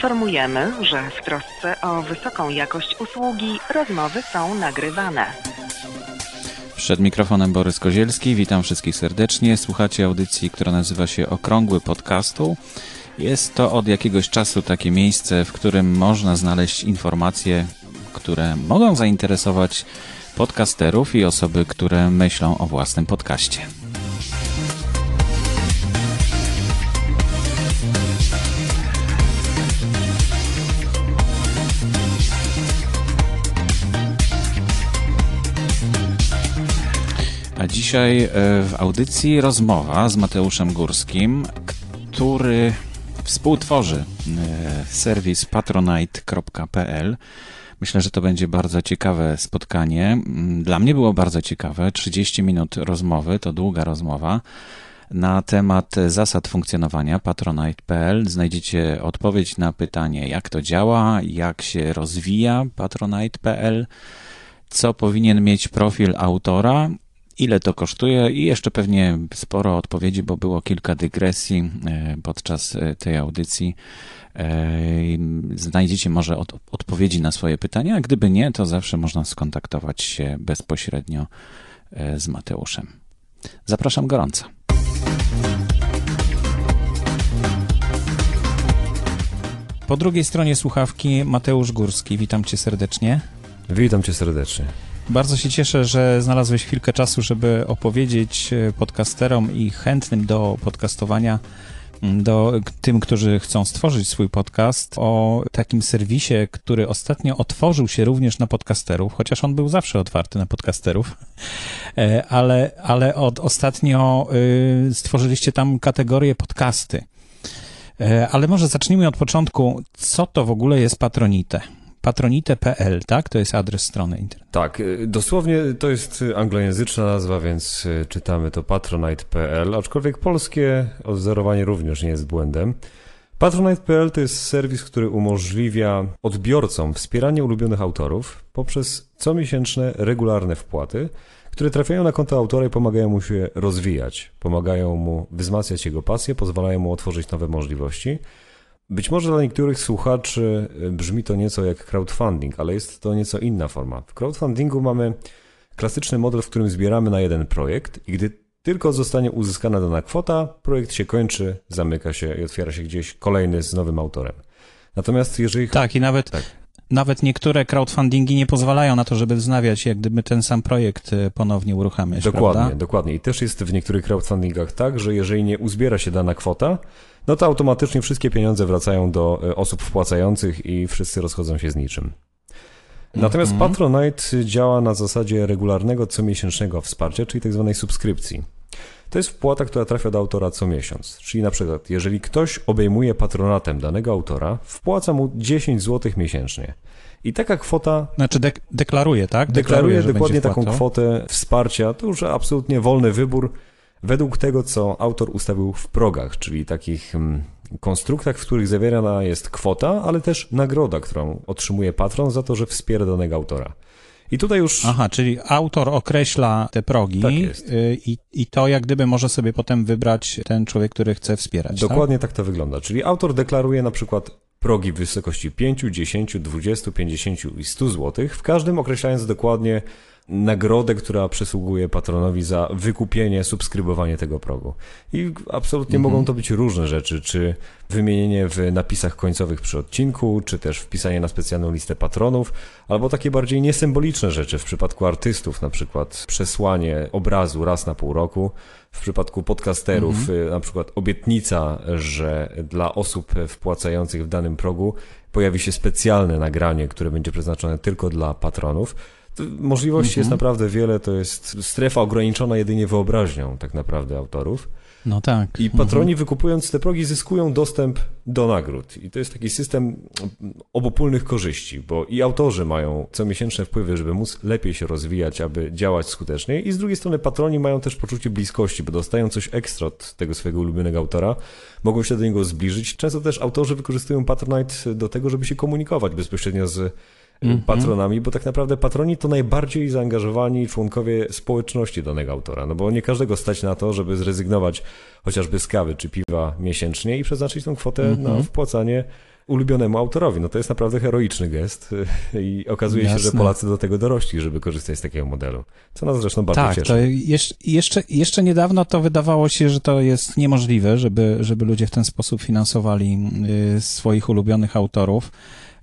Informujemy, że w trosce o wysoką jakość usługi rozmowy są nagrywane. Przed mikrofonem Borys Kozielski, witam wszystkich serdecznie. Słuchacie audycji, która nazywa się Okrągły Podcastu. Jest to od jakiegoś czasu takie miejsce, w którym można znaleźć informacje, które mogą zainteresować podcasterów i osoby, które myślą o własnym podcaście. A dzisiaj e, w audycji rozmowa z Mateuszem Górskim, który współtworzy e, serwis patronite.pl. Myślę, że to będzie bardzo ciekawe spotkanie. Mm, Dla mnie było bardzo ciekawe. 30 minut rozmowy, to długa rozmowa. Na temat zasad funkcjonowania patronite.pl znajdziecie odpowiedź na pytanie, jak to działa, jak się rozwija patronite.pl, co powinien mieć profil autora, ile to kosztuje i jeszcze pewnie sporo odpowiedzi, bo było kilka dygresji e, podczas e, tej audycji. E, Znajdziecie może od, odpowiedzi na swoje pytania, a gdyby nie, to zawsze można skontaktować się bezpośrednio z Mateuszem. Zapraszam gorąco. Po drugiej stronie słuchawki Mateusz Górski. Witam cię serdecznie. Witam cię serdecznie. Bardzo się cieszę, że znalazłeś chwilkę czasu, żeby opowiedzieć e, podcasterom i chętnym do podcastowania, m, do tym, którzy chcą stworzyć swój podcast, o takim serwisie, który ostatnio otworzył się również na podcasterów, chociaż on był zawsze otwarty na podcasterów, E, ale, ale od ostatnio y, stworzyliście tam kategorię podcasty. E, Ale może zacznijmy od początku. Co to w ogóle jest Patronite? Patronite.pl, tak? To jest adres strony internetowej. Tak, y, dosłownie to jest anglojęzyczna nazwa, więc y, czytamy to patronite.pl, aczkolwiek polskie odzorowanie również nie jest błędem. Patronite.pl to jest serwis, który umożliwia odbiorcom wspieranie ulubionych autorów poprzez comiesięczne, regularne wpłaty, które trafiają na konto autora i pomagają mu się rozwijać, pomagają mu wzmacniać jego pasję, pozwalają mu otworzyć nowe możliwości. Być może dla niektórych słuchaczy y, brzmi to nieco jak crowdfunding, ale jest to nieco inna forma. W crowdfundingu mamy klasyczny model, w którym zbieramy na jeden projekt i gdy tylko zostanie uzyskana dana kwota, projekt się kończy, zamyka się i otwiera się gdzieś kolejny z nowym autorem. Natomiast jeżeli... Tak, i nawet, Tak. Nawet niektóre crowdfundingi nie pozwalają na to, żeby wznawiać jak gdyby ten sam projekt e, ponownie uruchamiać, Dokładnie, prawda? dokładnie. I też jest w niektórych crowdfundingach tak, że jeżeli nie uzbiera się dana kwota, no to automatycznie wszystkie pieniądze wracają do e, osób wpłacających i wszyscy rozchodzą się z niczym. Natomiast Mhm. Patronite działa na zasadzie regularnego comiesięcznego wsparcia, czyli tak zwanej subskrypcji. To jest wpłata, która trafia do autora co miesiąc. Czyli na przykład, jeżeli ktoś obejmuje patronatem danego autora, wpłaca mu 10 zł miesięcznie. I taka kwota Znaczy dek- deklaruje, tak? deklaruje że dokładnie taką kwotę wsparcia. To już absolutnie wolny wybór według tego, co autor ustawił w progach, czyli takich mm, konstruktach, w których zawierana jest kwota, ale też nagroda, którą otrzymuje patron za to, że wspiera danego autora. I tutaj już Aha, czyli autor określa te progi Tak jest. y, i, i to jak gdyby może sobie potem wybrać ten człowiek, który chce wspierać, dokładnie tak to wygląda. Czyli autor deklaruje na przykład progi w wysokości 5, 10, 20, 50 i 100 zł, w każdym określając dokładnie nagrodę, która przysługuje patronowi za wykupienie, subskrybowanie tego progu. I absolutnie Mhm. mogą to być różne rzeczy, czy wymienienie w napisach końcowych przy odcinku, czy też wpisanie na specjalną listę patronów, albo takie bardziej niesymboliczne rzeczy w przypadku artystów, na przykład przesłanie obrazu raz na pół roku, w przypadku podcasterów y, na przykład obietnica, że dla osób wpłacających w danym progu pojawi się specjalne nagranie, które będzie przeznaczone tylko dla patronów. Możliwości jest naprawdę wiele, to jest strefa ograniczona jedynie wyobraźnią tak naprawdę autorów. No tak. I patroni wykupując te progi zyskują dostęp do nagród. I to jest taki system obopólnych korzyści, bo i autorzy mają comiesięczne wpływy, żeby móc lepiej się rozwijać, aby działać skuteczniej i z drugiej strony patroni mają też poczucie bliskości, bo dostają coś ekstra od tego swojego ulubionego autora, mogą się do niego zbliżyć. Często też autorzy wykorzystują Patronite do tego, żeby się komunikować bezpośrednio z Mhm. patronami, bo tak naprawdę patroni to najbardziej zaangażowani członkowie społeczności danego autora, no bo nie każdego stać na to, żeby zrezygnować chociażby z kawy czy piwa miesięcznie i przeznaczyć tą kwotę Mhm. na wpłacanie ulubionemu autorowi. No to jest naprawdę heroiczny gest i okazuje się, że Jasne. Polacy do tego dorośli, żeby korzystać z takiego modelu. Co nas zresztą bardzo Tak, cieszy. jeszcze, jeszcze, jeszcze niedawno to wydawało się, że to jest niemożliwe, żeby, żeby ludzie w ten sposób finansowali y, swoich ulubionych autorów.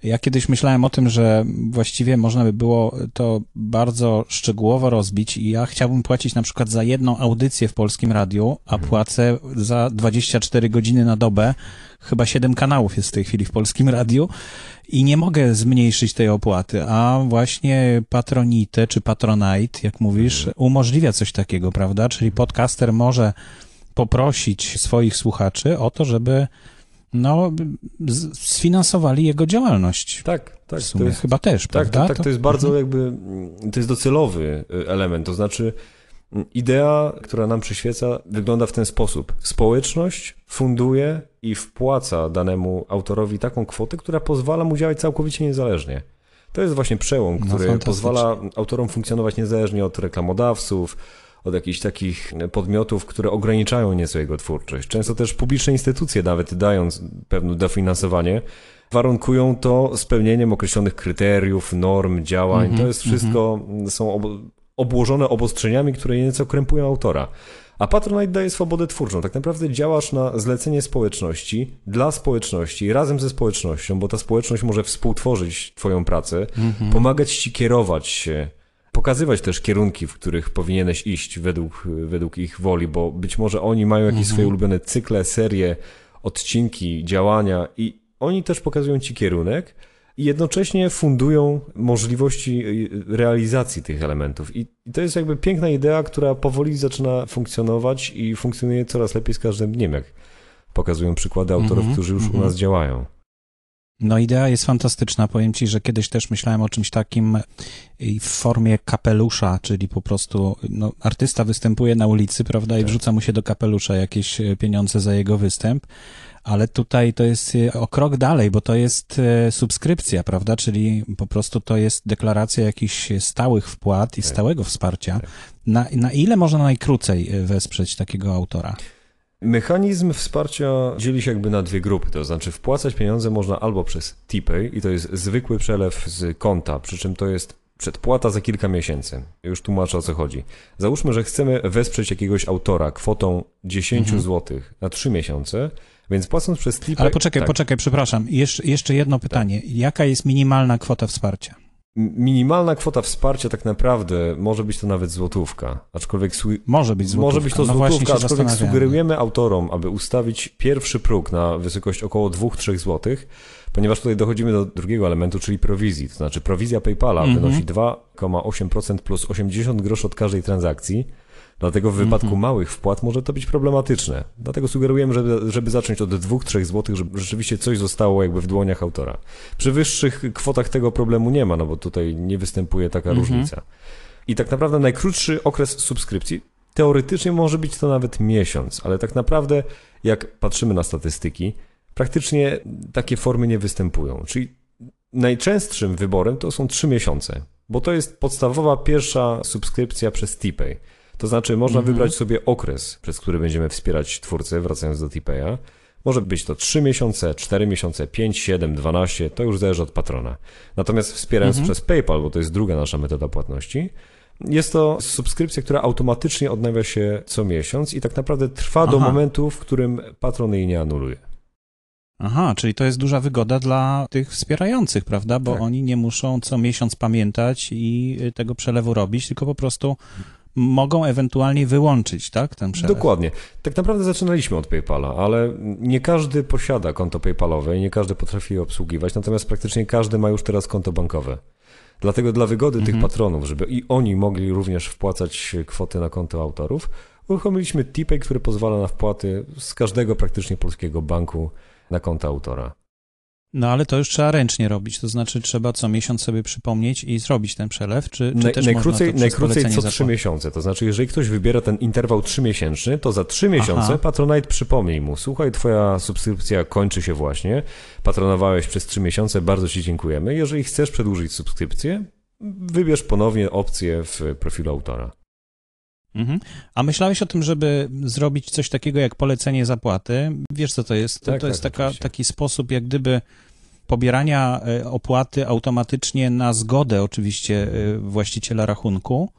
Ja kiedyś myślałem o tym, że właściwie można by było to bardzo szczegółowo rozbić i ja chciałbym płacić na przykład za jedną audycję w polskim radiu, a płacę za 24 godziny na dobę. Chyba 7 kanałów jest w tej chwili w polskim radiu i nie mogę zmniejszyć tej opłaty, a właśnie Patronite czy Patronite, jak mówisz, umożliwia coś takiego, prawda? Czyli podcaster może poprosić swoich słuchaczy o to, żeby no, sfinansowali jego działalność. Tak, tak. w sumie to jest, chyba też, tak, prawda? tak, tak, to jest bardzo jakby, mm, to jest docelowy y, element, to znaczy mm, idea, która nam przyświeca, wygląda w ten sposób. Społeczność funduje i wpłaca danemu autorowi taką kwotę, która pozwala mu działać całkowicie niezależnie. To jest właśnie przełom, No, który fantastycznie. pozwala autorom funkcjonować niezależnie od reklamodawców, od jakichś takich podmiotów, które ograniczają nieco jego twórczość. Często też publiczne instytucje, nawet dając pewne dofinansowanie, warunkują to spełnieniem określonych kryteriów, norm, działań. Mhm, to jest wszystko, są ob- obłożone obostrzeniami, które nieco krępują autora. A Patronite daje swobodę twórczą. Tak naprawdę działasz na zlecenie społeczności, dla społeczności, razem ze społecznością, bo ta społeczność może współtworzyć twoją pracę, Mhm. pomagać ci kierować się, pokazywać też kierunki, w których powinieneś iść według, według ich woli, bo być może oni mają jakieś Mhm. swoje ulubione cykle, serie, odcinki, działania i oni też pokazują ci kierunek i jednocześnie fundują możliwości y, realizacji tych elementów. I, to jest jakby piękna idea, która powoli zaczyna funkcjonować i funkcjonuje coraz lepiej z każdym dniem, jak pokazują przykłady autorów, Mhm, którzy już u mhm. nas działają. No idea jest fantastyczna. Powiem ci, że kiedyś też myślałem o czymś takim w formie kapelusza, czyli po prostu no, artysta występuje na ulicy, prawda, i Tak. wrzuca mu się do kapelusza jakieś e, pieniądze za jego występ. Ale tutaj to jest e, o krok dalej, bo to jest e, subskrypcja, prawda? Czyli po prostu to jest deklaracja jakichś stałych wpłat i Tak. stałego wsparcia. Tak. Na, na ile można najkrócej wesprzeć takiego autora? Mechanizm wsparcia dzieli się jakby na dwie grupy, to znaczy wpłacać pieniądze można albo przez TPay i to jest zwykły przelew z konta, przy czym to jest przedpłata za kilka miesięcy. Już tłumaczę o co chodzi. Załóżmy, że chcemy wesprzeć jakiegoś autora kwotą 10 Mhm. zł na 3 miesiące, więc płacąc przez TPay... Ale poczekaj, tak, poczekaj, przepraszam. Jeszcze, jeszcze jedno pytanie. Jaka jest minimalna kwota wsparcia? Minimalna kwota wsparcia tak naprawdę może być to nawet złotówka, aczkolwiek Może być złotówka. Może być to no złotówka, się aczkolwiek sugerujemy autorom, aby ustawić pierwszy próg na wysokość około 2-3 zł, ponieważ tutaj dochodzimy do drugiego elementu, czyli prowizji. To znaczy prowizja PayPala Mhm. wynosi 2,8% plus 80 groszy od każdej transakcji. Dlatego w wypadku Mhm. małych wpłat może to być problematyczne. Dlatego sugerujemy, żeby, żeby zacząć od 2-3 zł, żeby rzeczywiście coś zostało jakby w dłoniach autora. Przy wyższych kwotach tego problemu nie ma, no bo tutaj nie występuje taka Mhm. różnica. I tak naprawdę najkrótszy okres subskrypcji teoretycznie może być to nawet miesiąc, ale tak naprawdę jak patrzymy na statystyki, praktycznie takie formy nie występują. Czyli najczęstszym wyborem to są 3 miesiące, bo to jest podstawowa pierwsza subskrypcja przez TPay. To znaczy można Mhm. wybrać sobie okres, przez który będziemy wspierać twórcę, wracając do TPaya. Może być to 3 miesiące, 4 miesiące, 5, 7, 12, to już zależy od patrona. Natomiast wspierając Mhm. przez PayPal, bo to jest druga nasza metoda płatności, jest to subskrypcja, która automatycznie odnawia się co miesiąc i tak naprawdę trwa do Aha. momentu, w którym patron jej nie anuluje. Aha, czyli to jest duża wygoda dla tych wspierających, prawda? Bo Tak. oni nie muszą co miesiąc pamiętać i tego przelewu robić, tylko po prostu mogą ewentualnie wyłączyć, tak, ten przelew. Dokładnie. Tak naprawdę zaczynaliśmy od PayPala, ale nie każdy posiada konto PayPalowe i nie każdy potrafi je obsługiwać, natomiast praktycznie każdy ma już teraz konto bankowe. Dlatego dla wygody tych Mhm. patronów, żeby i oni mogli również wpłacać kwoty na konto autorów, uruchomiliśmy TPay, który pozwala na wpłaty z każdego praktycznie polskiego banku na konto autora. No ale to już trzeba ręcznie robić, to znaczy trzeba co miesiąc sobie przypomnieć i zrobić ten przelew, czy, czy Naj, też najkrócej najkrócej co polecenie 3 zapłacić? miesiące. To znaczy, jeżeli ktoś wybiera ten interwał 3-miesięczny, to za 3 miesiące Aha. Patronite przypomni mu: Słuchaj, twoja subskrypcja kończy się właśnie. Patronowałeś przez 3 miesiące, bardzo Ci dziękujemy. Jeżeli chcesz przedłużyć subskrypcję, wybierz ponownie opcję w profilu autora. Mhm. A myślałeś o tym, żeby zrobić coś takiego jak polecenie zapłaty? Wiesz, co to jest? To, Tak, to jest tak, taka, taki sposób, jak gdyby pobierania e, opłaty automatycznie na zgodę oczywiście e, właściciela rachunku.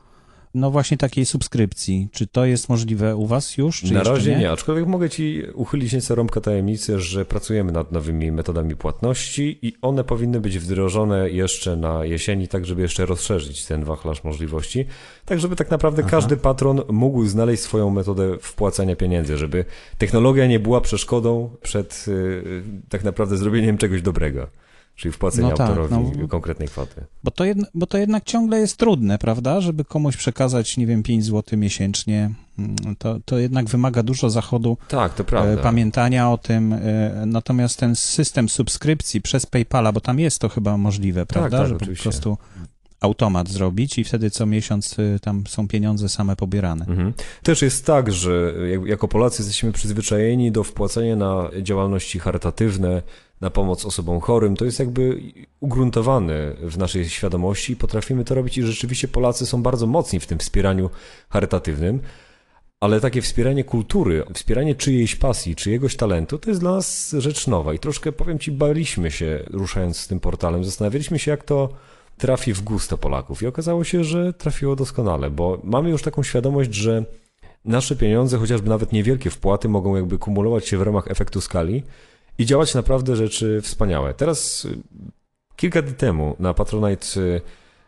No właśnie takiej subskrypcji. Czy to jest możliwe u was już? Czy Na razie nie? nie, aczkolwiek mogę Ci uchylić nieco rąbka tajemnicy, że pracujemy nad nowymi metodami płatności i one powinny być wdrożone jeszcze na jesieni, tak żeby jeszcze rozszerzyć ten wachlarz możliwości, tak żeby tak naprawdę Aha. każdy patron mógł znaleźć swoją metodę wpłacania pieniędzy, żeby technologia nie była przeszkodą przed y, tak naprawdę zrobieniem czegoś dobrego, czyli wpłacenia No tak, autorowi no. konkretnej kwoty. Bo to, jedno, bo to jednak ciągle jest trudne, prawda? Żeby komuś przekazać, nie wiem, 5 zł miesięcznie, mm, to, to jednak wymaga dużo zachodu Tak, to e, prawda. pamiętania o tym. e, Natomiast ten system subskrypcji przez PayPala, bo tam jest to chyba możliwe, prawda? tak, Żeby oczywiście. po prostu automat zrobić i wtedy co miesiąc e, tam są pieniądze same pobierane. Mhm. Też jest tak, że jak- jako Polacy jesteśmy przyzwyczajeni do wpłacania na działalności charytatywne, na pomoc osobom chorym. To jest jakby ugruntowane w naszej świadomości i potrafimy to robić i rzeczywiście Polacy są bardzo mocni w tym wspieraniu charytatywnym. Ale takie wspieranie kultury, wspieranie czyjejś pasji, czyjegoś talentu, to jest dla nas rzecz nowa. I troszkę, powiem Ci, baliśmy się ruszając z tym portalem. Zastanawialiśmy się, jak to trafi w gusto Polaków. I okazało się, że trafiło doskonale, bo mamy już taką świadomość, że nasze pieniądze, chociażby nawet niewielkie wpłaty, mogą jakby kumulować się w ramach efektu skali i działać naprawdę rzeczy wspaniałe. Teraz, y, kilka dni temu na Patronite y,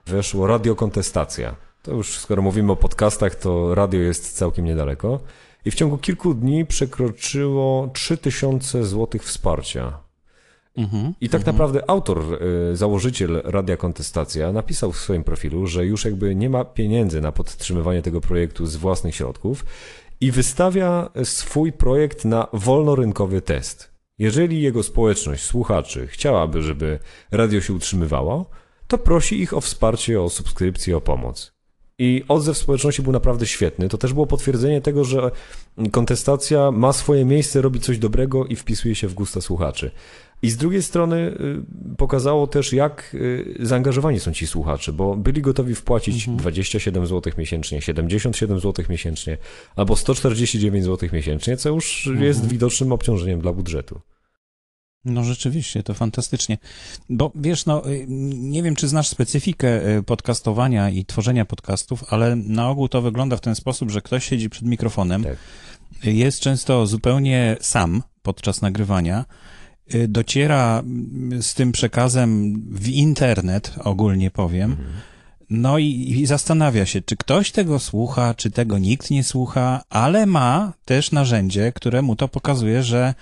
weszło radiokontestacja. To już skoro mówimy o podcastach, to radio jest całkiem niedaleko. I w ciągu kilku dni przekroczyło 3000 zł wsparcia. Mhm. I tak naprawdę autor, y, założyciel Radia Kontestacja napisał w swoim profilu, że już jakby nie ma pieniędzy na podtrzymywanie tego projektu z własnych środków i wystawia swój projekt na wolnorynkowy test. Jeżeli jego społeczność, słuchaczy chciałaby, żeby radio się utrzymywało, to prosi ich o wsparcie, o subskrypcję, o pomoc. I odzew społeczności był naprawdę świetny. To też było potwierdzenie tego, że kontestacja ma swoje miejsce, robi coś dobrego i wpisuje się w gusta słuchaczy. I z drugiej strony y, pokazało też, jak y, zaangażowani są ci słuchacze, bo byli gotowi wpłacić 27 zł miesięcznie, 77 zł miesięcznie albo 149 zł miesięcznie, co już jest widocznym obciążeniem dla budżetu. No rzeczywiście, to fantastycznie. Bo wiesz, no y, nie wiem, czy znasz specyfikę y, podcastowania i tworzenia podcastów, ale na ogół to wygląda w ten sposób, że ktoś siedzi przed mikrofonem, Tak. jest często zupełnie sam podczas nagrywania, y, dociera z tym przekazem w internet, ogólnie powiem, no i, i zastanawia się, czy ktoś tego słucha, czy tego nikt nie słucha, ale ma też narzędzie, które mu to pokazuje, że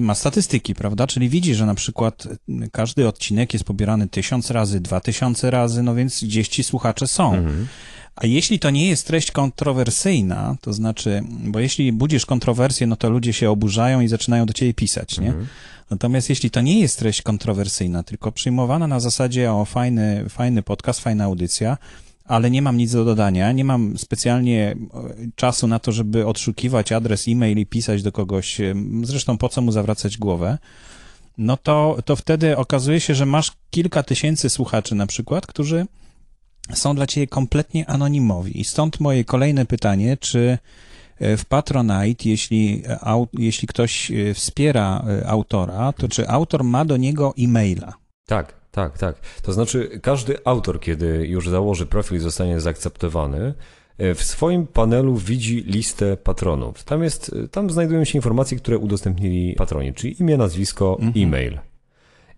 ma statystyki, prawda? Czyli widzi, że na przykład e, każdy odcinek jest pobierany tysiąc razy, dwa tysiące razy, no więc gdzieś ci słuchacze są. Mhm. A jeśli to nie jest treść kontrowersyjna, to znaczy, bo jeśli budzisz kontrowersję, no to ludzie się oburzają i zaczynają do ciebie pisać, nie? Mhm. Natomiast jeśli to nie jest treść kontrowersyjna, tylko przyjmowana na zasadzie o fajny, fajny podcast, fajna audycja, ale nie mam nic do dodania, nie mam specjalnie e, czasu na to, żeby odszukiwać adres e-mail i pisać do kogoś, zresztą po co mu zawracać głowę, no to, to wtedy okazuje się, że masz kilka tysięcy słuchaczy na przykład, którzy są dla ciebie kompletnie anonimowi. I stąd moje kolejne pytanie, czy e, w Patronite, jeśli, e, au, jeśli ktoś wspiera autora, to czy autor ma do niego e-maila? Tak, tak, tak. To znaczy, każdy autor, kiedy już założy profil i zostanie zaakceptowany, e, w swoim panelu widzi listę patronów. Tam jest, e, tam znajdują się informacje, które udostępnili patroni, czyli imię, nazwisko, e-mail.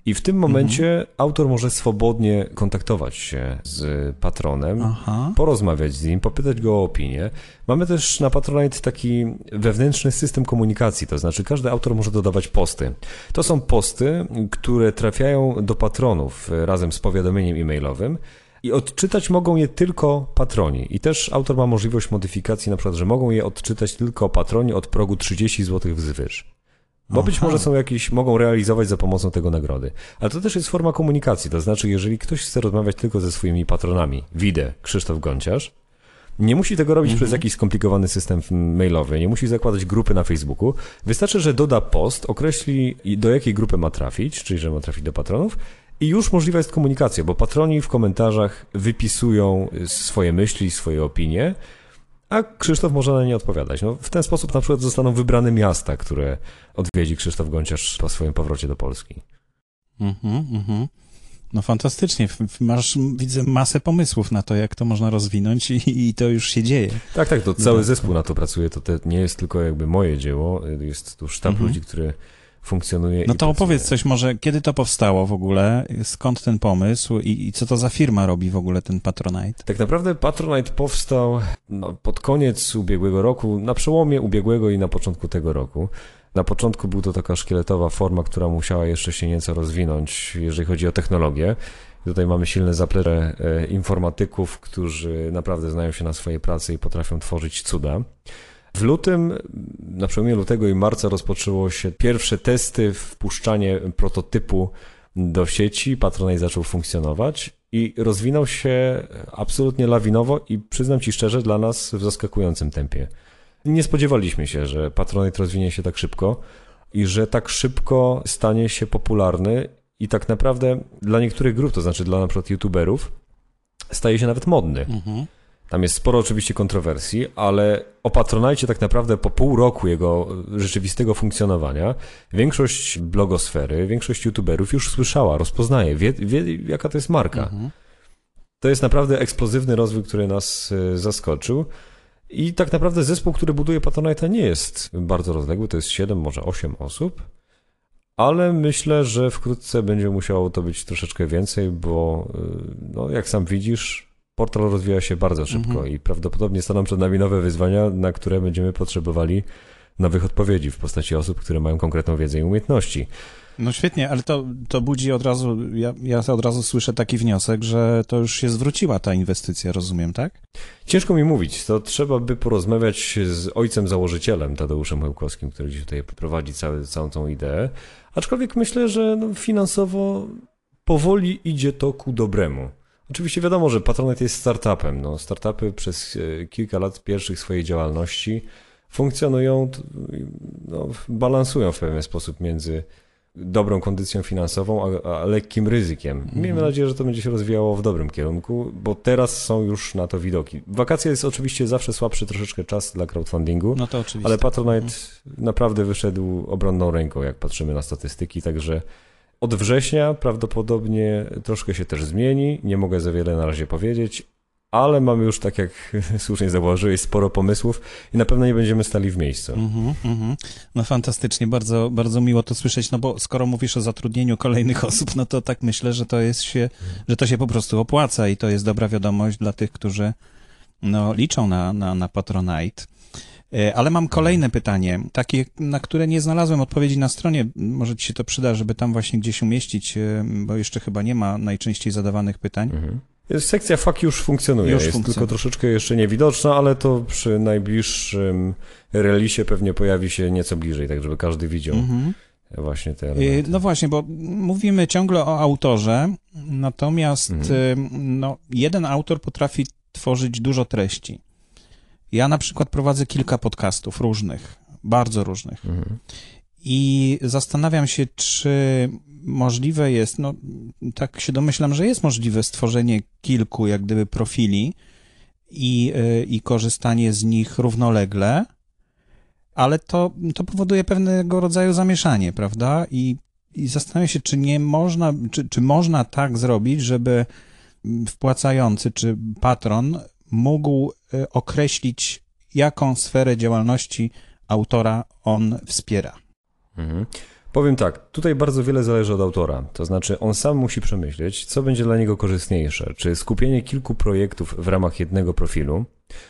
I w tym momencie autor może swobodnie kontaktować się z patronem, Aha. porozmawiać z nim, popytać go o opinię. Mamy też na Patronite taki wewnętrzny system komunikacji, to znaczy każdy autor może dodawać posty. To są posty, które trafiają do patronów e, razem z powiadomieniem e-mailowym i odczytać mogą je tylko patroni. I też autor ma możliwość modyfikacji, na przykład, że mogą je odczytać tylko patroni od progu 30 zł wzwyż. Bo być Aha. może są jakieś, mogą realizować za pomocą tego nagrody. Ale to też jest forma komunikacji, to znaczy, jeżeli ktoś chce rozmawiać tylko ze swoimi patronami, widzę Krzysztof Gonciarz, nie musi tego robić przez jakiś skomplikowany system mailowy, nie musi zakładać grupy na Facebooku. Wystarczy, że doda post, określi do jakiej grupy ma trafić, czyli że ma trafić do patronów i już możliwa jest komunikacja, bo patroni w komentarzach wypisują swoje myśli, swoje opinie, a Krzysztof może na nie odpowiadać. No, w ten sposób na przykład zostaną wybrane miasta, które odwiedzi Krzysztof Gonciarz po swoim powrocie do Polski. Mhm, mhm. No fantastycznie. Masz, widzę, masę pomysłów na to, jak to można rozwinąć i, i to już się dzieje. Tak, tak, to cały tak. zespół na to pracuje, to te, nie jest tylko jakby moje dzieło, jest tu sztab Mhm. ludzi, który funkcjonuje No to opowiedz coś może, kiedy to powstało w ogóle, skąd ten pomysł i, i co to za firma robi w ogóle ten Patronite? Tak naprawdę Patronite powstał no, pod koniec ubiegłego roku, na przełomie ubiegłego i na początku tego roku. Na początku był to taka szkieletowa forma, która musiała jeszcze się nieco rozwinąć, jeżeli chodzi o technologię. Tutaj mamy silne zaplecze e, informatyków, którzy naprawdę znają się na swojej pracy i potrafią tworzyć cuda. W lutym, na przełomie lutego i marca rozpoczęło się pierwsze testy, wpuszczanie prototypu do sieci. Patronite zaczął funkcjonować i rozwinął się absolutnie lawinowo i przyznam Ci szczerze, dla nas w zaskakującym tempie. Nie spodziewaliśmy się, że Patronite rozwinie się tak szybko i że tak szybko stanie się popularny i tak naprawdę dla niektórych grup, to znaczy dla przykład youtuberów, staje się nawet modny. Mhm. Tam jest sporo oczywiście kontrowersji, ale o Patronite tak naprawdę po pół roku jego rzeczywistego funkcjonowania większość blogosfery, większość youtuberów już słyszała, rozpoznaje, wie, wie jaka to jest marka. Mhm. To jest naprawdę eksplozywny rozwój, który nas e, zaskoczył. I tak naprawdę zespół, który buduje Patronite'a nie jest bardzo rozległy, to jest 7, może 8 osób, ale myślę, że wkrótce będzie musiało to być troszeczkę więcej, bo e, no, jak sam widzisz, portal rozwija się bardzo szybko Mhm. i prawdopodobnie staną przed nami nowe wyzwania, na które będziemy potrzebowali nowych odpowiedzi w postaci osób, które mają konkretną wiedzę i umiejętności. No świetnie, ale to, to budzi od razu, ja, ja od razu słyszę taki wniosek, że to już się zwróciła ta inwestycja, rozumiem, tak? Ciężko mi mówić, to trzeba by porozmawiać z ojcem założycielem, Tadeuszem Hełkowskim, który gdzieś tutaj prowadzi cały, całą tą ideę. Aczkolwiek myślę, że no, finansowo powoli idzie to ku dobremu. Oczywiście wiadomo, że Patronite jest startupem. No, startupy przez e, kilka lat pierwszych swojej działalności funkcjonują, no, balansują w pewien sposób między dobrą kondycją finansową, a, a lekkim ryzykiem. Miejmy nadzieję, że to będzie się rozwijało w dobrym kierunku, bo teraz są już na to widoki. Wakacje jest oczywiście zawsze słabszy troszeczkę czas dla crowdfundingu, No to oczywiście. ale Patronite naprawdę wyszedł obronną ręką, jak patrzymy na statystyki, także od września prawdopodobnie troszkę się też zmieni. Nie mogę za wiele na razie powiedzieć, ale mamy już, tak jak słusznie zauważyłeś, sporo pomysłów i na pewno nie będziemy stali w miejscu. Mhm, mhm. No fantastycznie, bardzo, bardzo miło to słyszeć, no bo skoro mówisz o zatrudnieniu kolejnych osób, no to tak myślę, że to jest się, że to się po prostu opłaca i to jest dobra wiadomość dla tych, którzy no, liczą na, na, na Patronite. E, Ale mam kolejne pytanie, takie, na które nie znalazłem odpowiedzi na stronie. Może ci się to przyda, żeby tam właśnie gdzieś umieścić, e, bo jeszcze chyba nie ma najczęściej zadawanych pytań. Mhm. Sekcja FAQ już funkcjonuje, Już jest funkcjonuje. tylko troszeczkę jeszcze niewidoczna, ale to przy najbliższym relisie pewnie pojawi się nieco bliżej, tak żeby każdy widział Mhm. właśnie te elementy. No właśnie, bo mówimy ciągle o autorze, natomiast Mhm. no, jeden autor potrafi tworzyć dużo treści. Ja na przykład prowadzę kilka podcastów różnych, bardzo różnych. Mhm. I zastanawiam się, czy możliwe jest, no tak się domyślam, że jest możliwe stworzenie kilku jak gdyby profili i, y, i korzystanie z nich równolegle, ale to, to powoduje pewnego rodzaju zamieszanie, prawda? I, i zastanawiam się, czy nie można, czy, czy można tak zrobić, żeby wpłacający czy patron mógł y, określić, jaką sferę działalności autora on wspiera. Mhm. Powiem tak, tutaj bardzo wiele zależy od autora. To znaczy, on sam musi przemyśleć, co będzie dla niego korzystniejsze. Czy skupienie kilku projektów w ramach jednego profilu,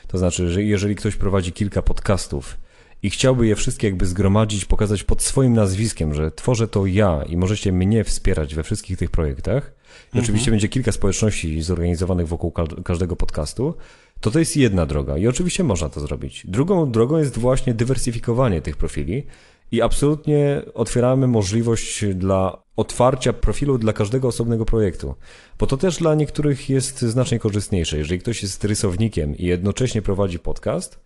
to znaczy, że jeżeli ktoś prowadzi kilka podcastów i chciałby je wszystkie jakby zgromadzić, pokazać pod swoim nazwiskiem, że tworzę to ja i możecie mnie wspierać we wszystkich tych projektach, i oczywiście będzie kilka społeczności zorganizowanych wokół ka- każdego podcastu, to to jest jedna droga i oczywiście można to zrobić. Drugą drogą jest właśnie dywersyfikowanie tych profili i absolutnie otwieramy możliwość dla otwarcia profilu dla każdego osobnego projektu, bo to też dla niektórych jest znacznie korzystniejsze. Jeżeli ktoś jest rysownikiem i jednocześnie prowadzi podcast,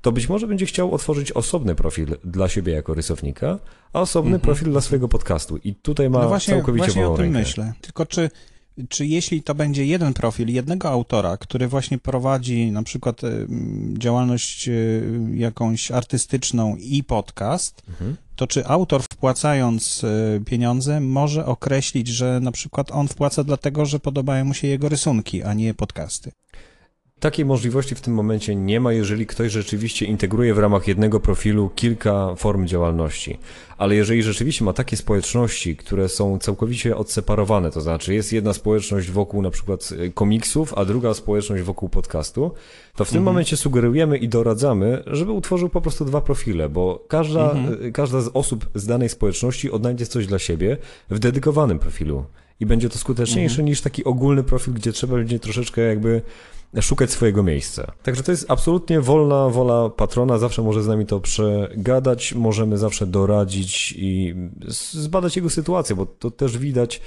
to być może będzie chciał otworzyć osobny profil dla siebie jako rysownika, a osobny profil dla swojego podcastu. I tutaj ma No właśnie, całkowicie właśnie wolną o tym rękę. myślę. Tylko czy, czy jeśli to będzie jeden profil jednego autora, który właśnie prowadzi na przykład działalność y, jakąś artystyczną i podcast, Mhm. to czy autor wpłacając e, pieniądze, może określić, że na przykład on wpłaca dlatego, że podobają mu się jego rysunki, a nie podcasty. Takiej możliwości w tym momencie nie ma, jeżeli ktoś rzeczywiście integruje w ramach jednego profilu kilka form działalności. Ale jeżeli rzeczywiście ma takie społeczności, które są całkowicie odseparowane, to znaczy jest jedna społeczność wokół na przykład y, komiksów, a druga społeczność wokół podcastu, to w tym momencie sugerujemy i doradzamy, żeby utworzył po prostu dwa profile, bo każda, y, każda z osób z danej społeczności odnajdzie coś dla siebie w dedykowanym profilu. I będzie to skuteczniejsze niż taki ogólny profil, gdzie trzeba będzie troszeczkę jakby szukać swojego miejsca. Także to jest absolutnie wolna wola patrona, zawsze może z nami to przegadać, możemy zawsze doradzić i zbadać jego sytuację, bo to też widać,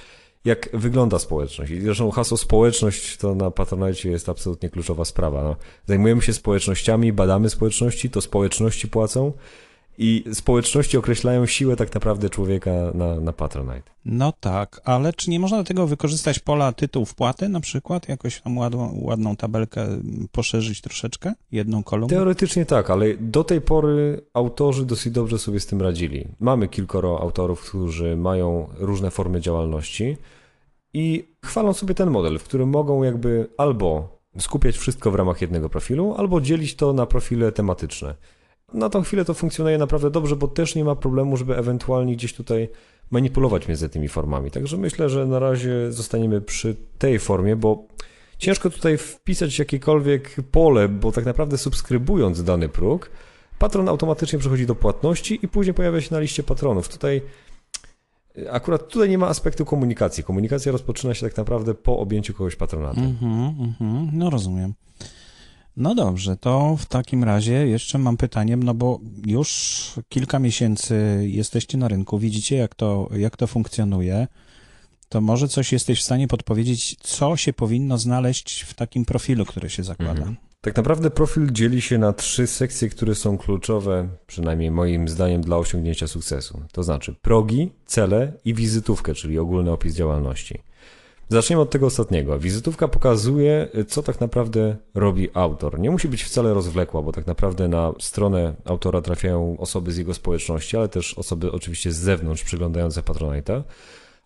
jak wygląda społeczność. I zresztą hasło społeczność to na Patronite jest absolutnie kluczowa sprawa. No, zajmujemy się społecznościami, badamy społeczności, to społeczności płacą i społeczności określają siłę tak naprawdę człowieka na, na Patronite. No tak, ale czy nie można do tego wykorzystać pola tytuł wpłaty na przykład? Jakoś tam ładną, ładną tabelkę poszerzyć troszeczkę? Jedną kolumnę? Teoretycznie tak, ale do tej pory autorzy dosyć dobrze sobie z tym radzili. Mamy kilkoro autorów, którzy mają różne formy działalności i chwalą sobie ten model, w którym mogą jakby albo skupiać wszystko w ramach jednego profilu, albo dzielić to na profile tematyczne. Na tą chwilę to funkcjonuje naprawdę dobrze, bo też nie ma problemu, żeby ewentualnie gdzieś tutaj manipulować między tymi formami. Także myślę, że na razie zostaniemy przy tej formie, bo ciężko tutaj wpisać jakiekolwiek pole, bo tak naprawdę subskrybując dany próg, patron automatycznie przechodzi do płatności i później pojawia się na liście patronów. Tutaj akurat tutaj nie ma aspektu komunikacji. Komunikacja rozpoczyna się tak naprawdę po objęciu kogoś patronatem. Mhm, mhm, no rozumiem. No dobrze, to w takim razie jeszcze mam pytanie, no bo już kilka miesięcy jesteście na rynku, widzicie jak to, jak to funkcjonuje. To może coś jesteś w stanie podpowiedzieć, co się powinno znaleźć w takim profilu, który się zakłada? Mhm. Tak naprawdę profil dzieli się na trzy sekcje, które są kluczowe, przynajmniej moim zdaniem, dla osiągnięcia sukcesu. To znaczy progi, cele i wizytówkę, czyli ogólny opis działalności. Zacznijmy od tego ostatniego. Wizytówka pokazuje, co tak naprawdę robi autor. Nie musi być wcale rozwlekła, bo tak naprawdę na stronę autora trafiają osoby z jego społeczności, ale też osoby oczywiście z zewnątrz przyglądające Patronite'a.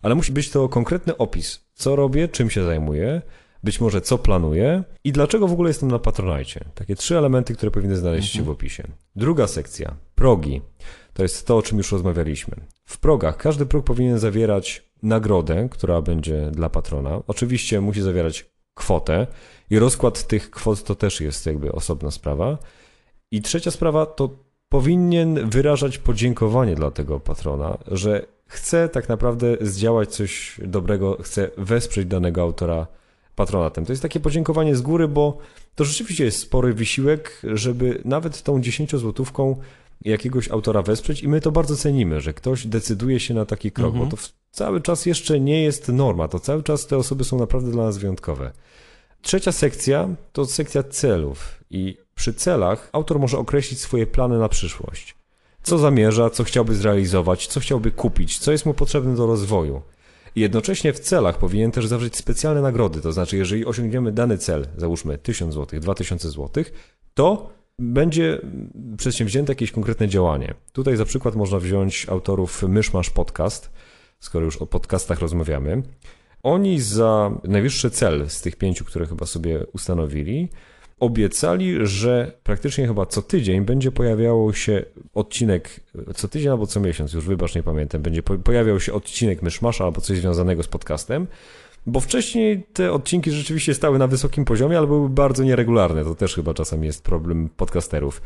Ale musi być to konkretny opis, co robię, czym się zajmuję, być może co planuję i dlaczego w ogóle jestem na Patronite. Takie trzy elementy, które powinny znaleźć się w opisie. Druga sekcja, progi. To jest to, o czym już rozmawialiśmy. W progach każdy próg powinien zawierać nagrodę, która będzie dla patrona. Oczywiście musi zawierać kwotę i rozkład tych kwot to też jest jakby osobna sprawa. I trzecia sprawa to powinien wyrażać podziękowanie dla tego patrona, że chce tak naprawdę zdziałać coś dobrego, chce wesprzeć danego autora patronatem. To jest takie podziękowanie z góry, bo to rzeczywiście jest spory wysiłek, żeby nawet tą 10 złotówką jakiegoś autora wesprzeć i my to bardzo cenimy, że ktoś decyduje się na taki krok, Mhm. bo to cały czas jeszcze nie jest norma, to cały czas te osoby są naprawdę dla nas wyjątkowe. Trzecia sekcja to sekcja celów i przy celach autor może określić swoje plany na przyszłość. Co zamierza, co chciałby zrealizować, co chciałby kupić, co jest mu potrzebne do rozwoju. I jednocześnie w celach powinien też zawrzeć specjalne nagrody, to znaczy jeżeli osiągniemy dany cel, załóżmy 1000 zł, 2000 zł, to będzie przedsięwzięte jakieś konkretne działanie. Tutaj za przykład można wziąć autorów Myszmasz Podcast, skoro już o podcastach rozmawiamy. Oni za najwyższy cel z tych pięciu, które chyba sobie ustanowili, obiecali, że praktycznie chyba co tydzień będzie pojawiało się odcinek, co tydzień albo co miesiąc, już wybacz, nie pamiętam, będzie po- pojawiał się odcinek Myszmasza albo coś związanego z podcastem, bo wcześniej te odcinki rzeczywiście stały na wysokim poziomie, ale były bardzo nieregularne. To też chyba czasami jest problem podcasterów.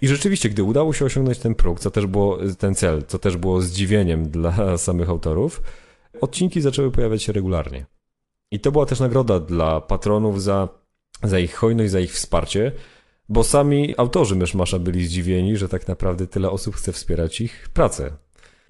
I rzeczywiście, gdy udało się osiągnąć ten próg, co też było ten cel, co też było zdziwieniem dla samych autorów, odcinki zaczęły pojawiać się regularnie. I to była też nagroda dla patronów za, za ich hojność, za ich wsparcie, bo sami autorzy Myszmasza byli zdziwieni, że tak naprawdę tyle osób chce wspierać ich pracę.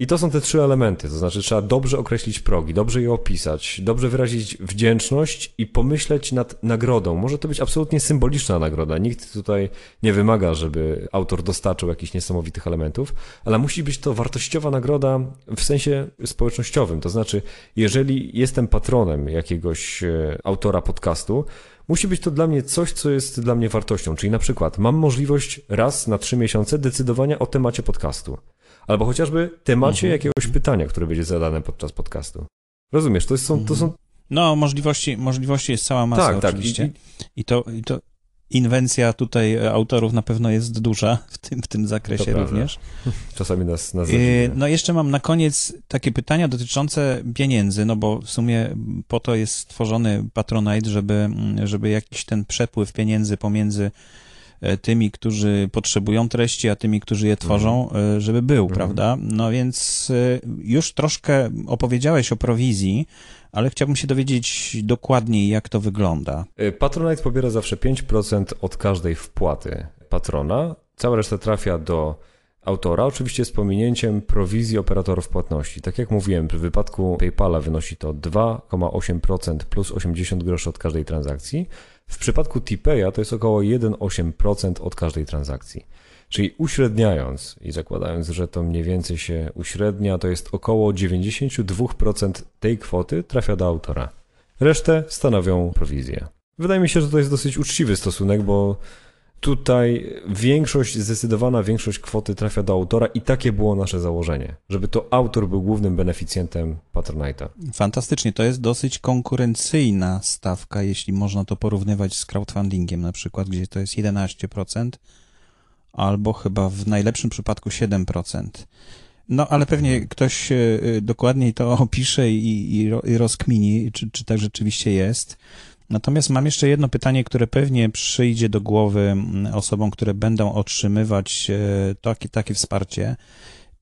I to są te trzy elementy, to znaczy trzeba dobrze określić progi, dobrze je opisać, dobrze wyrazić wdzięczność i pomyśleć nad nagrodą. Może to być absolutnie symboliczna nagroda. Nikt tutaj nie wymaga, żeby autor dostarczył jakichś niesamowitych elementów, ale musi być to wartościowa nagroda w sensie społecznościowym. To znaczy, jeżeli jestem patronem jakiegoś e, autora podcastu, Musi być to dla mnie coś, co jest dla mnie wartością. Czyli na przykład mam możliwość raz na trzy miesiące decydowania o temacie podcastu. Albo chociażby temacie Mhm. jakiegoś pytania, które będzie zadane podczas podcastu. Rozumiesz, to są, to są No, możliwości, możliwości jest cała masa tak, tak. oczywiście. I, I to, I to inwencja tutaj e, autorów na pewno jest duża w tym, w tym zakresie również. i czasami nas, nas zadziwia. No jeszcze mam na koniec takie pytania dotyczące pieniędzy, no bo w sumie po to jest stworzony Patronite, żeby, żeby jakiś ten przepływ pieniędzy pomiędzy tymi, którzy potrzebują treści, a tymi, którzy je tworzą, e, żeby był, Mhm. prawda? No więc e, już troszkę opowiedziałeś o prowizji, ale chciałbym się dowiedzieć dokładniej, jak to wygląda. Patronite pobiera zawsze 5% od każdej wpłaty patrona. Cała reszta trafia do autora, oczywiście z pominięciem prowizji operatorów płatności. Tak jak mówiłem, w wypadku PayPala wynosi to 2,8% plus 80 groszy od każdej transakcji. W przypadku TPay'a to jest około 1,8% od każdej transakcji. Czyli uśredniając i zakładając, że to mniej więcej się uśrednia, to jest około 92% tej kwoty trafia do autora. Resztę stanowią prowizje. Wydaje mi się, że to jest dosyć uczciwy stosunek, bo tutaj większość, zdecydowana większość kwoty trafia do autora i takie było nasze założenie, żeby to autor był głównym beneficjentem Patronite'a. Fantastycznie, to jest dosyć konkurencyjna stawka, jeśli można to porównywać z crowdfundingiem na przykład, gdzie to jest 11%, albo chyba w najlepszym przypadku 7%. No, ale pewnie ktoś e, e, dokładniej to opisze i, i, ro- i rozkmini, czy, czy tak rzeczywiście jest. Natomiast mam jeszcze jedno pytanie, które pewnie przyjdzie do głowy mm, osobom, które będą otrzymywać e, takie, takie wsparcie.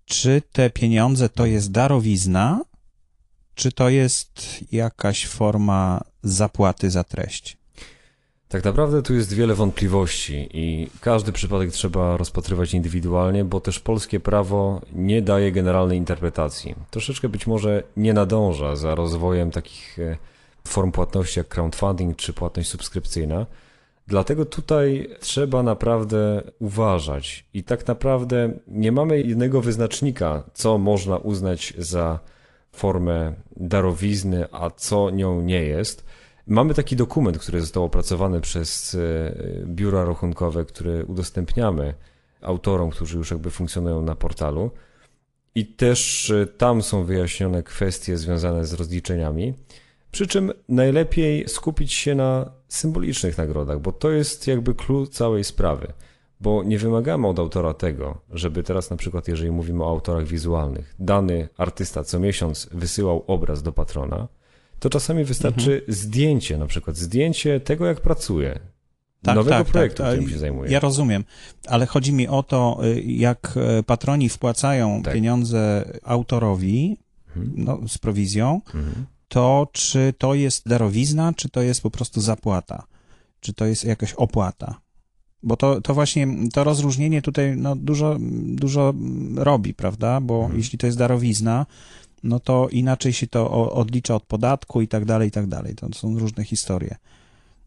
Czy te pieniądze to jest darowizna, czy to jest jakaś forma zapłaty za treść? Tak naprawdę tu jest wiele wątpliwości i każdy przypadek trzeba rozpatrywać indywidualnie, bo też polskie prawo nie daje generalnej interpretacji. Troszeczkę być może nie nadąża za rozwojem takich e, form płatności jak crowdfunding czy płatność subskrypcyjna. Dlatego tutaj trzeba naprawdę uważać i tak naprawdę nie mamy jednego wyznacznika, co można uznać za formę darowizny, a co nią nie jest. Mamy taki dokument, który został opracowany przez e, biura rachunkowe, który udostępniamy autorom, którzy już jakby funkcjonują na portalu. I też e, tam są wyjaśnione kwestie związane z rozliczeniami. Przy czym najlepiej skupić się na symbolicznych nagrodach, bo to jest jakby klucz całej sprawy. Bo nie wymagamy od autora tego, żeby teraz na przykład, jeżeli mówimy o autorach wizualnych, dany artysta co miesiąc wysyłał obraz do patrona, to czasami wystarczy zdjęcie, na przykład zdjęcie tego, jak pracuje, nowego projektu, tak. którym się zajmuje. Ja rozumiem, ale chodzi mi o to, y, jak e, patroni wpłacają Tak. pieniądze autorowi Mhm. no, z prowizją, Mhm. To czy to jest darowizna, czy to jest po prostu zapłata? Czy to jest jakaś opłata? Bo to, to właśnie to rozróżnienie tutaj no, dużo, dużo robi, prawda? Bo Mhm. jeśli to jest darowizna, no to inaczej się to odlicza od podatku i tak dalej, i tak dalej. To są różne historie.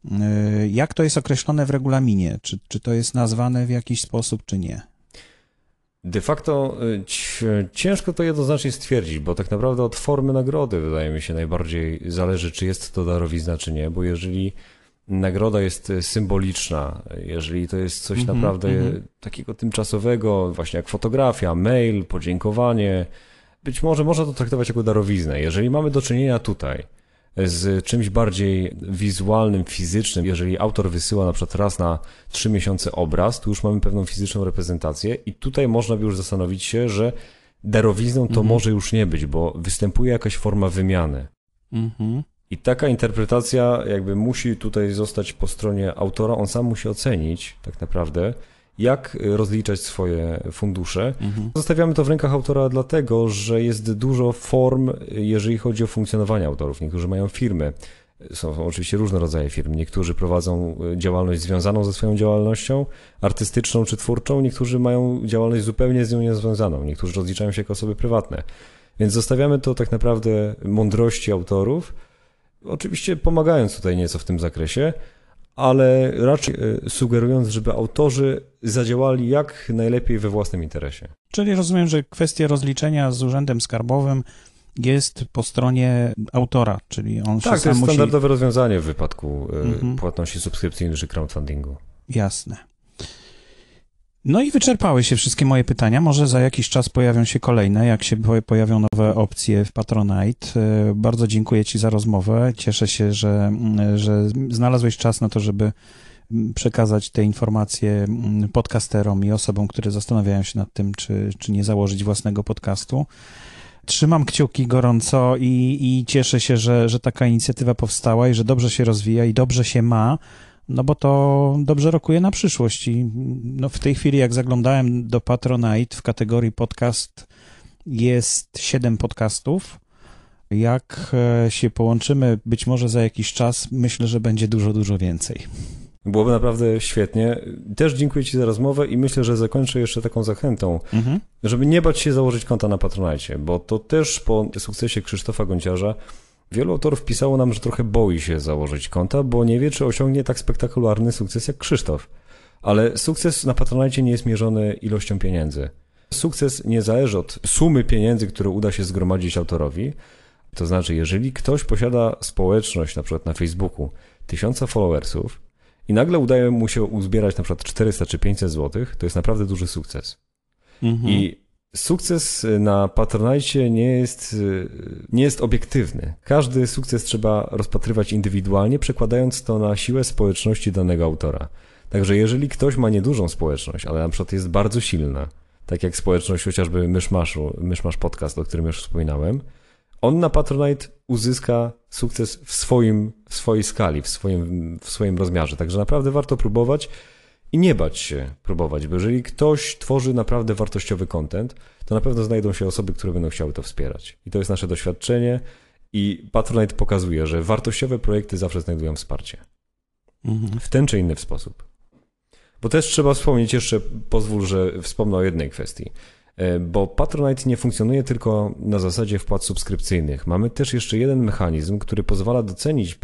Yy, Jak to jest określone w regulaminie? Czy, czy to jest nazwane w jakiś sposób, czy nie? De facto y, ciężko to jednoznacznie stwierdzić, bo tak naprawdę od formy nagrody wydaje mi się najbardziej zależy, czy jest to darowizna, czy nie, bo jeżeli nagroda jest symboliczna, jeżeli to jest coś Mhm, naprawdę mhm. takiego tymczasowego, właśnie jak fotografia, mail, podziękowanie, być może można to traktować jako darowiznę. Jeżeli mamy do czynienia tutaj z czymś bardziej wizualnym, fizycznym, jeżeli autor wysyła na przykład raz na trzy miesiące obraz, to już mamy pewną fizyczną reprezentację i tutaj można by już zastanowić się, że darowizną to Mhm. może już nie być, bo występuje jakaś forma wymiany. Mhm. I taka interpretacja jakby musi tutaj zostać po stronie autora, on sam musi ocenić tak naprawdę, jak y, rozliczać swoje fundusze. Mhm. Zostawiamy to w rękach autora dlatego, że jest dużo form, jeżeli chodzi o funkcjonowanie autorów. Niektórzy mają firmy. Są, są oczywiście różne rodzaje firm. Niektórzy prowadzą y, działalność związaną ze swoją działalnością artystyczną czy twórczą, niektórzy mają działalność zupełnie z nią niezwiązaną, niektórzy rozliczają się jako osoby prywatne. Więc zostawiamy to tak naprawdę mądrości autorów, oczywiście pomagając tutaj nieco w tym zakresie, ale raczej y, sugerując, żeby autorzy zadziałali jak najlepiej we własnym interesie. Czyli rozumiem, że kwestia rozliczenia z urzędem skarbowym jest po stronie autora, czyli on się Tak, to sam jest musi... standardowe rozwiązanie w wypadku y, Mhm. płatności subskrypcyjnej czy crowdfundingu. Jasne. No i wyczerpały się wszystkie moje pytania. Może za jakiś czas pojawią się kolejne, jak się po- pojawią nowe opcje w Patronite. E, Bardzo dziękuję Ci za rozmowę. Cieszę się, że, że znalazłeś czas na to, żeby przekazać te informacje podcasterom i osobom, które zastanawiają się nad tym, czy, czy nie założyć własnego podcastu. Trzymam kciuki gorąco i, i cieszę się, że, że taka inicjatywa powstała i że dobrze się rozwija i dobrze się ma, no bo to dobrze rokuje na przyszłość. I no w tej chwili, jak zaglądałem do Patronite w kategorii podcast, jest 7 podcastów. Jak e, się połączymy, być może za jakiś czas, myślę, że będzie dużo, dużo więcej. Byłoby naprawdę świetnie. Też dziękuję Ci za rozmowę i myślę, że zakończę jeszcze taką zachętą, Mhm. żeby nie bać się założyć konta na Patronite, bo to też po sukcesie Krzysztofa Gonciarza wielu autorów pisało nam, że trochę boi się założyć konta, bo nie wie, czy osiągnie tak spektakularny sukces jak Krzysztof. Ale sukces na Patronite nie jest mierzony ilością pieniędzy. Sukces nie zależy od sumy pieniędzy, które uda się zgromadzić autorowi. To znaczy, jeżeli ktoś posiada społeczność, na przykład na Facebooku, tysiąca followersów i nagle udaje mu się uzbierać na przykład 400 czy 500 zł, to jest naprawdę duży sukces. Mhm. I sukces na Patronite nie jest, nie jest obiektywny. Każdy sukces trzeba rozpatrywać indywidualnie, przekładając to na siłę społeczności danego autora. Także jeżeli ktoś ma niedużą społeczność, ale na przykład jest bardzo silna, tak jak społeczność chociażby Myszmaszu, Myszmasz Podcast, o którym już wspominałem, on na Patronite uzyska sukces w, swoim, w swojej skali, w swoim, w swoim rozmiarze. Także naprawdę warto próbować i nie bać się próbować, bo jeżeli ktoś tworzy naprawdę wartościowy content, to na pewno znajdą się osoby, które będą chciały to wspierać. I to jest nasze doświadczenie i Patronite pokazuje, że wartościowe projekty zawsze znajdują wsparcie. Mhm. W ten czy inny sposób. Bo też trzeba wspomnieć jeszcze, pozwól, że wspomnę o jednej kwestii. E, Bo Patronite nie funkcjonuje tylko na zasadzie wpłat subskrypcyjnych. Mamy też jeszcze jeden mechanizm, który pozwala docenić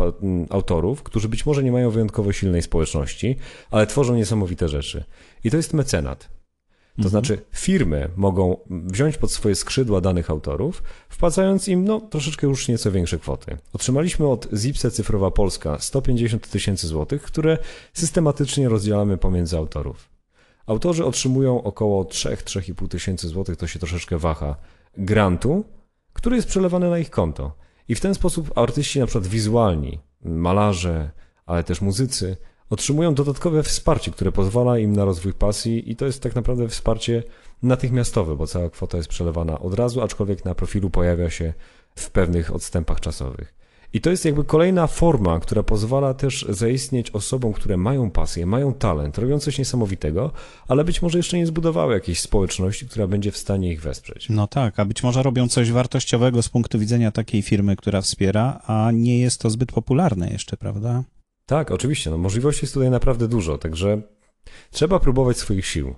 autorów, którzy być może nie mają wyjątkowo silnej społeczności, ale tworzą niesamowite rzeczy. I to jest mecenat. To Mhm. znaczy, firmy mogą wziąć pod swoje skrzydła danych autorów, wpłacając im no, troszeczkę już nieco większe kwoty. Otrzymaliśmy od Zipse Cyfrowa Polska 150 tysięcy złotych, które systematycznie rozdzielamy pomiędzy autorów. Autorzy otrzymują około 3-3,5 tysięcy złotych, to się troszeczkę waha, grantu, który jest przelewany na ich konto. I w ten sposób artyści, na przykład wizualni, malarze, ale też muzycy, otrzymują dodatkowe wsparcie, które pozwala im na rozwój pasji i to jest tak naprawdę wsparcie natychmiastowe, bo cała kwota jest przelewana od razu, aczkolwiek na profilu pojawia się w pewnych odstępach czasowych. I to jest jakby kolejna forma, która pozwala też zaistnieć osobom, które mają pasję, mają talent, robią coś niesamowitego, ale być może jeszcze nie zbudowały jakiejś społeczności, która będzie w stanie ich wesprzeć. No tak, a być może robią coś wartościowego z punktu widzenia takiej firmy, która wspiera, a nie jest to zbyt popularne jeszcze, prawda? Tak, oczywiście, no możliwości jest tutaj naprawdę dużo, także trzeba próbować swoich sił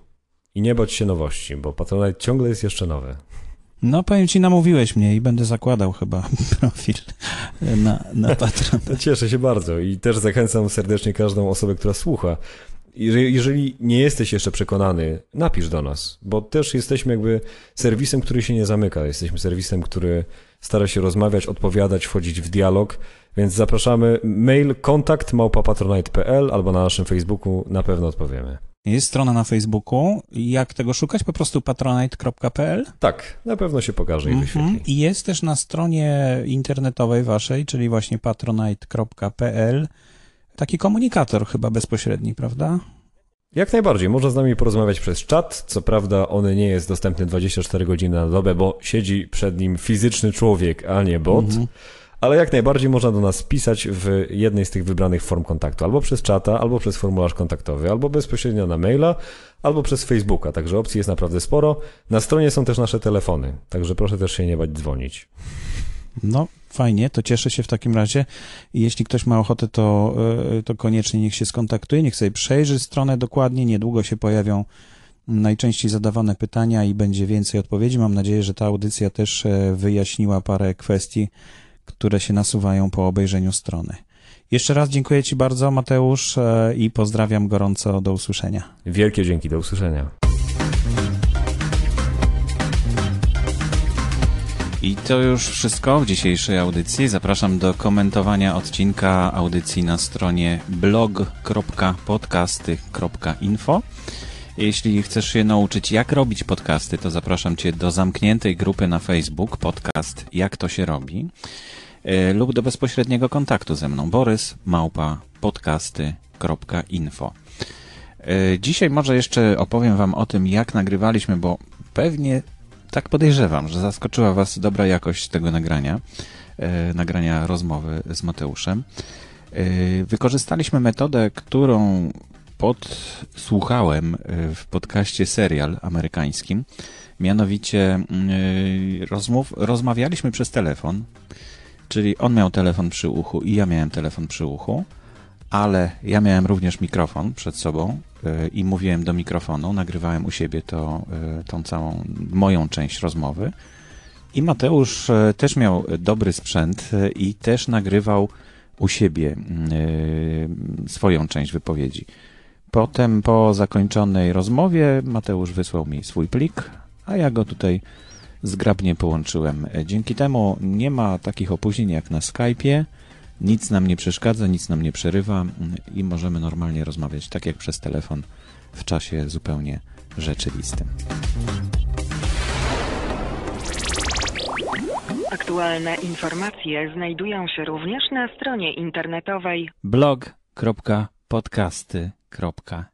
i nie bać się nowości, bo Patronite ciągle jest jeszcze nowe. No powiem ci, namówiłeś mnie i będę zakładał chyba profil na, na Patron. Cieszę się bardzo i też zachęcam serdecznie każdą osobę, która słucha. Jeżeli, jeżeli nie jesteś jeszcze przekonany, napisz do nas, bo też jesteśmy jakby serwisem, który się nie zamyka. Jesteśmy serwisem, który stara się rozmawiać, odpowiadać, wchodzić w dialog, więc zapraszamy mail kontakt małpapatronite.pl albo na naszym Facebooku na pewno odpowiemy. Jest strona na Facebooku. Jak tego szukać? Po prostu patronite.pl. Tak, na pewno się pokaże i wyświetli. Mhm. I jest też na stronie internetowej waszej, czyli właśnie patronite.pl, taki komunikator chyba bezpośredni, prawda? Jak najbardziej, można z nami porozmawiać przez czat. Co prawda, on nie jest dostępny 24 godziny na dobę, bo siedzi przed nim fizyczny człowiek, a nie bot. Mhm. Ale jak najbardziej można do nas pisać w jednej z tych wybranych form kontaktu, albo przez czata, albo przez formularz kontaktowy, albo bezpośrednio na maila, albo przez Facebooka. Także opcji jest naprawdę sporo. Na stronie są też nasze telefony, także proszę też się nie bać dzwonić. No, fajnie, to cieszę się w takim razie. Jeśli ktoś ma ochotę, to, e, to koniecznie niech się skontaktuje, niech sobie przejrzy stronę dokładnie. Niedługo się pojawią najczęściej zadawane pytania i będzie więcej odpowiedzi. Mam nadzieję, że ta audycja też e, wyjaśniła parę kwestii, które się nasuwają po obejrzeniu strony. Jeszcze raz dziękuję Ci bardzo, Mateusz, e, i pozdrawiam gorąco. Do usłyszenia. Wielkie dzięki, do usłyszenia. I to już wszystko w dzisiejszej audycji. Zapraszam do komentowania odcinka audycji na stronie blog.podcasty.info. Jeśli chcesz się nauczyć, jak robić podcasty, to zapraszam Cię do zamkniętej grupy na Facebook, podcast Jak to się robi, lub do bezpośredniego kontaktu ze mną, borys małpa podcasty.info. E, Dzisiaj może jeszcze opowiem Wam o tym, jak nagrywaliśmy, bo pewnie tak podejrzewam, że zaskoczyła Was dobra jakość tego nagrania, e, nagrania rozmowy z Mateuszem. E, Wykorzystaliśmy metodę, którą podsłuchałem e, w podcaście serial amerykańskim. Mianowicie e, rozmów, rozmawialiśmy przez telefon, czyli on miał telefon przy uchu i ja miałem telefon przy uchu, ale ja miałem również mikrofon przed sobą e, i mówiłem do mikrofonu, nagrywałem u siebie to, e, tą całą moją część rozmowy. I Mateusz e, też miał dobry sprzęt i też nagrywał u siebie swoją część wypowiedzi. Potem po zakończonej rozmowie Mateusz wysłał mi swój plik, a ja go tutaj zgrabnie połączyłem. E, Dzięki temu nie ma takich opóźnień jak na Skype'ie. Nic nam nie przeszkadza, nic nam nie przerywa mm, i możemy normalnie rozmawiać, tak jak przez telefon, w czasie zupełnie rzeczywistym. Aktualne informacje znajdują się również na stronie internetowej blog.podcasty.info